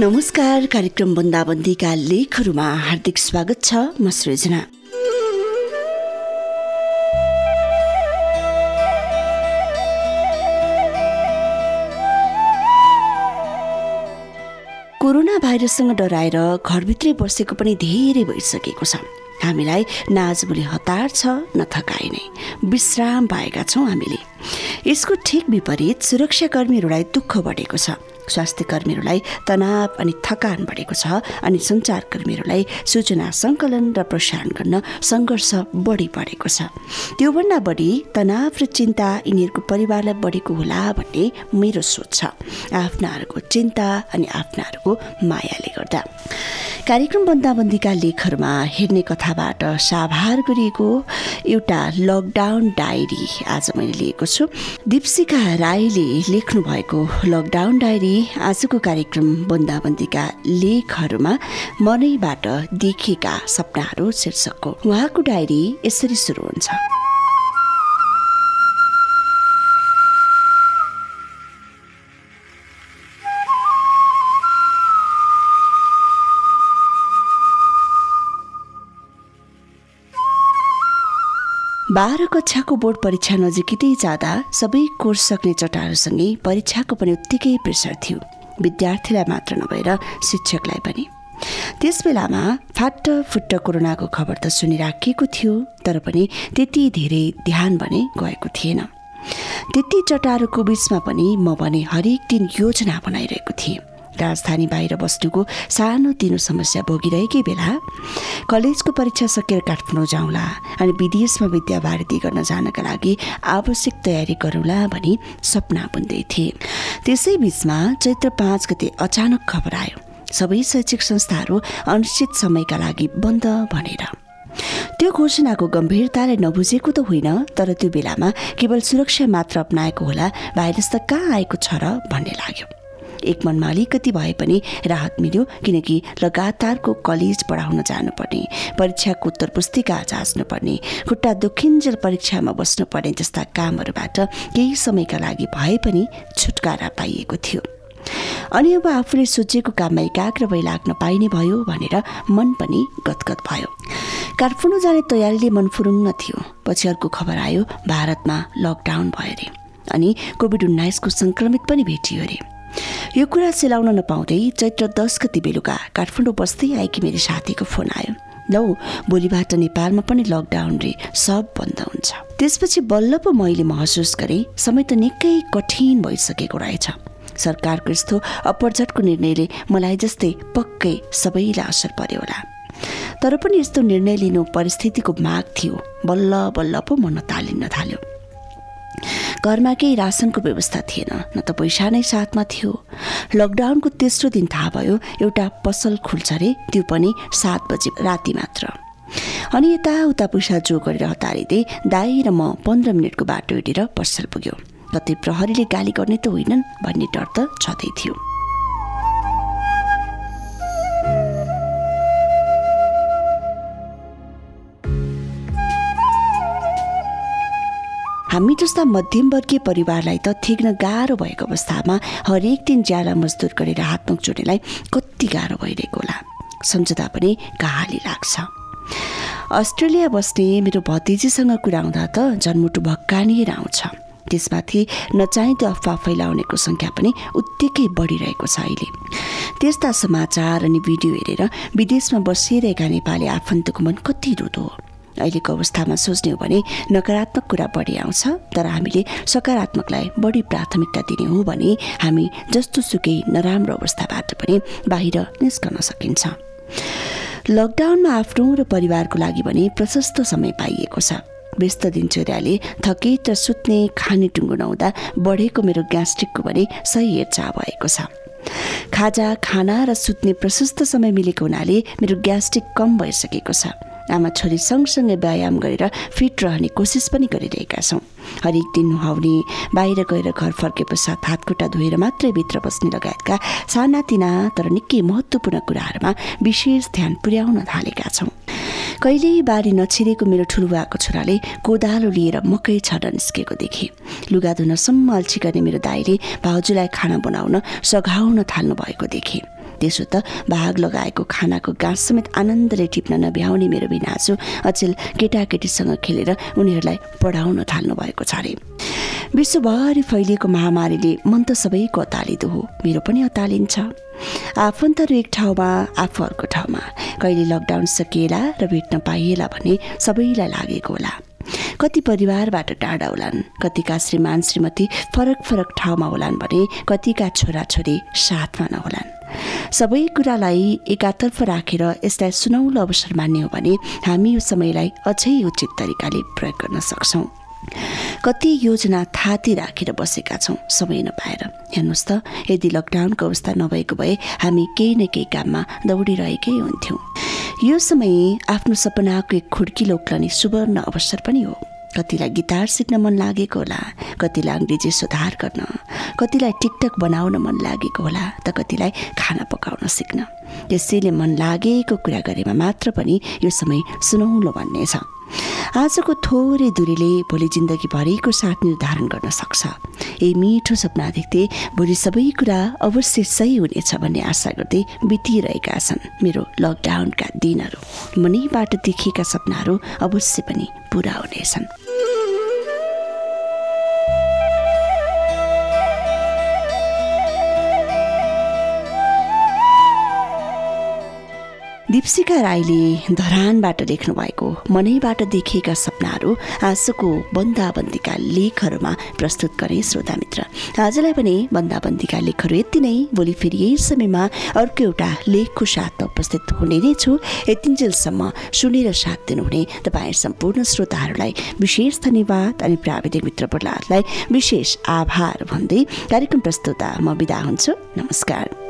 नमस्कार कार्यक्रम बन्दाबन्दीका लेखहरूमा हार्दिक स्वागत छ म सृजना। कोरोना भाइरससँग डराएर घरभित्रै बसेको पनि धेरै भइसकेको छ। हामीलाई न आजभोलि हतार छ न थकाइ नै। विश्राम पाएका छौँ हामीले। यसको ठिक विपरीत सुरक्षाकर्मीहरूलाई दुःख बढेको छ। स्वास्थ्य कर्मीहरूलाई तनाव अनि थकान बढेको छ अनि सञ्चारकर्मीहरूलाई सूचना सङ्कलन र प्रसारण गर्न सङ्घर्ष बढी बढेको छ। त्योभन्दा बढी तनाव र चिन्ता यिनीहरूको परिवारलाई बढेको होला भन्ने मेरो सोच छ। आफ्नाहरूको चिन्ता अनि आफ्नाहरूको मायाले गर्दा। कार्यक्रम बन्दाबन्दीका लेखहरूमा हेर्ने कथाबाट साभार गरिएको एउटा लकडाउन डायरी आज मैले लिएको छु। दिप्सिका राईले लेख्नु भएको लकडाउन डायरी आजको कार्यक्रम बन्दाबन्दीका लेखहरूमा मनैबाट देखेका सपनाहरू शीर्षकको। उहाँको डायरी यसरी सुरु हुन्छ। बाह्र कक्षाको बोर्ड परीक्षा नजिकै जाँदा सबै कोर्स सक्ने चटाहरूसँगै परीक्षाको पनि उत्तिकै प्रेसर थियो। विद्यार्थीलाई मात्र नभएर शिक्षकलाई पनि। त्यस बेलामा फाट फुट्ट कोरोनाको खबर त सुनिराखिएको थियो तर पनि त्यति धेरै ध्यान भने गएको थिएन। त्यति चटारोको बिचमा पनि म भने हरेक दिन योजना बनाइरहेको थिएँ। राजधानी बाहिर बस्नुको सानो तिनो समस्या भोगिरहेकै बेला कलेजको परीक्षा सकेर काठमाडौँ जाउँला अनि विदेशमा विद्या भारती गर्न जानका लागि आवश्यक तयारी गरौँला भनी सपना बुन्दै थिए। त्यसै बिचमा चैत्र पाँच गते अचानक खबर आयो। सबै शैक्षिक संस्थाहरू अनिश्चित समयका लागि बन्द भनेर। त्यो घोषणाको गम्भीरताले नबुझेको त होइन तर त्यो बेलामा केवल सुरक्षा मात्र अप्नाएको होला भाइरस त कहाँ आएको छ र भन्ने लाग्यो। एक मनमा अलिकति भए पनि राहत मिल्यो किनकि लगातारको कलेज पढाउन जानुपर्ने परीक्षाको उत्तर पुस्तिका जाँच्नुपर्ने खुट्टा दुखिन्जेल परीक्षामा बस्नुपर्ने जस्ता कामहरूबाट केही समयका लागि भए पनि छुटकारा पाइएको थियो। अनि अब आफूले सोचेको काममा एकाग्र भई लाग्न पाइने भयो भनेर मन पनि गदगद भयो। काठमाडौँ जाने तयारीले मन फुरुङ्ग थियो। पछि अर्को खबर आयो भारतमा लकडाउन भयो अरे। अनि कोभिड उन्नाइसको सङ्क्रमित पनि भेटियो अरे। यो कुरा सेलाउन नपाउँदै चैत्र दस गति बेलुका काठमाडौँ बस्दै आएकी मेरो साथीको फोन आयो। लौ भोलिबाट नेपालमा पनि लकडाउन रे सब बन्द हुन्छ। त्यसपछि बल्ल पो मैले महसुस गरेँ समय त निकै कठिन भइसकेको रहेछ। सरकारको यस्तो अपरझटको निर्णयले मलाई जस्तै पक्कै सबैलाई असर पर्यो होला। तर पनि यस्तो निर्णय लिनु परिस्थितिको माग थियो। बल्ल बल्ल पो मन तालिन्न थाल्यो। घरमा केही रासनको व्यवस्था थिएन। न त पैसा नै साथमा थियो। लकडाउनको तेस्रो दिन थाहा भयो एउटा पसल खुल्छ अरे त्यो पनि सात बजे राति मात्र। अनि यताउता पैसा जो गरेर हतारिँदै दाई र म पन्ध्र मिनटको बाटो हिँडेर पसल पुग्यो। कतै प्रहरीले गाली गर्ने त होइनन् भन्ने डर त छँदै थियो। हामी जस्ता मध्यमवर्गीय परिवारलाई त थिग्न गाह्रो भएको अवस्थामा हरेक दिन ज्याला मजदुर गरेर हातमुख जोड्नेलाई कति गाह्रो भइरहेको होला। सम्झदा पनि कहाली लाग्छ। अस्ट्रेलिया बस्ने मेरो भतिजीसँग कुरा हुँदा त जन्मुटु भक्कानिएर आउँछ। त्यसमाथि नचाहिँदो अफवा फैलाउनेको सङ्ख्या पनि उत्तिकै बढिरहेको छ अहिले। त्यस्ता समाचार अनि भिडियो हेरेर विदेशमा बसिरहेका नेपाली आफन्तको मन कति रुदो अहिलेको अवस्थामा सोच्ने हो भने नकारात्मक कुरा बढी आउँछ तर हामीले सकारात्मकलाई बढी प्राथमिकता दिने हो भने हामी जस्तो सुकै नराम्रो अवस्थाबाट पनि बाहिर निस्कन सकिन्छ। लकडाउनमा आफ्नो र परिवारको लागि भने प्रशस्त समय पाइएको छ। व्यस्त दिनचर्याले थकित र सुत्ने खाने टुङ्गो नहुँदा बढेको मेरो ग्यास्ट्रिकको भने सही हेरचाह भएको छ। खाजा खाना र सुत्ने प्रशस्त समय मिलेको हुनाले मेरो ग्यास्ट्रिक कम भइसकेको छ। आमा छोरी सँगसँगै व्यायाम गरेर फिट रहने कोसिस पनि गरिरहेका छौँ। हरेक दिन नुहाउने बाहिर गएर घर फर्के पश्चात हातखुट्टा धोएर मात्रै भित्र बस्ने लगायतका सानातिना तर निकै महत्त्वपूर्ण कुराहरूमा विशेष ध्यान पुर्याउन थालेका छौँ। कहिल्यै बारी नछिरेको मेरो ठुलुवाको छोराले कोदालो लिएर मकै छर्न निस्केको देखे। लुगा धुनसम्म अल्छी गर्ने मेरो दाईले भाउजूलाई खाना बनाउन सघाउन थाल्नु भएको देखे। त्यसो त भाग लगाएको खानाको गाँस समेत आनन्दले टिप्न नभ्याउने मेरो बिनाजु अचेल केटाकेटीसँग खेलेर उनीहरूलाई पढाउन थाल्नु भएको छ अरे। विश्वभरि फैलिएको महामारीले मन त सबैको अतालिदो हो। मेरो पनि अतालिन्छ। आफन्तहरू एक ठाउँमा आफू अर्को ठाउँमा। कहिले लकडाउन सकिएला र भेट्न पाइएला भने सबैलाई लागेको होला। कति परिवारबाट टाढा होलान् कतिका श्रीमान श्रीमती फरक फरक ठाउँमा होलान् भने कतिका छोराछोरी साथमा नहोलान्। सबै कुरालाई एकातर्फ राखेर यसलाई सुनौलो अवसर मान्ने हो भने हामी यो समयलाई अझै उचित तरिकाले प्रयोग गर्न सक्छौँ। कति योजना थाती राखेर बसेका छौँ समय नपाएर। हेर्नुहोस् त यदि लकडाउनको अवस्था नभएको भए हामी केही न केही काममा दौडिरहेकै हुन्थ्यौँ। यो समय आफ्नो सपनाको एक खुड्किलो उक्लने सुवर्ण अवसर पनि हो। कतिलाई गिटार सिक्न मन लागेको होला कतिलाई अङ्ग्रेजी सुधार गर्न कतिलाई टिकटक बनाउन मन लागेको होला त कतिलाई खाना पकाउन सिक्न। यसैले मन लागेको कुरा गरेमा मात्र पनि यो समय सुनौलो भन्ने छ। आजको थोरै दूरीले भोलि जिन्दगीभरिको साथ निर्धारण गर्न सक्छ। ए मिठो सपना देख्दै भोलि सबै कुरा अवश्य सही हुनेछ भन्ने आशा गर्दै बितिरहेका छन् मेरो लकडाउनका दिनहरू। मनैबाट देखेका सपनाहरू अवश्य पनि पुरा हुनेछन्। दिप्सिका राईले धरानबाट लेख्नु भएको मनैबाट देखिएका सपनाहरू आजको बन्दाबन्दीका लेखहरूमा प्रस्तुत गरे श्रोता मित्र। आजलाई पनि बन्दाबन्दीका लेखहरू यति नै। भोलि फेरि यही समयमा अर्को एउटा लेखको साथमा उपस्थित हुने नै छु। यतिन्जेलसम्म सुनेर साथ दिनुहुने तपाईँ सम्पूर्ण श्रोताहरूलाई विशेष धन्यवाद अनि प्राविधिक मित्र प्रहलादलाई विशेष आभार भन्दै कार्यक्रम प्रस्तुता म बिदा हुन्छु। नमस्कार।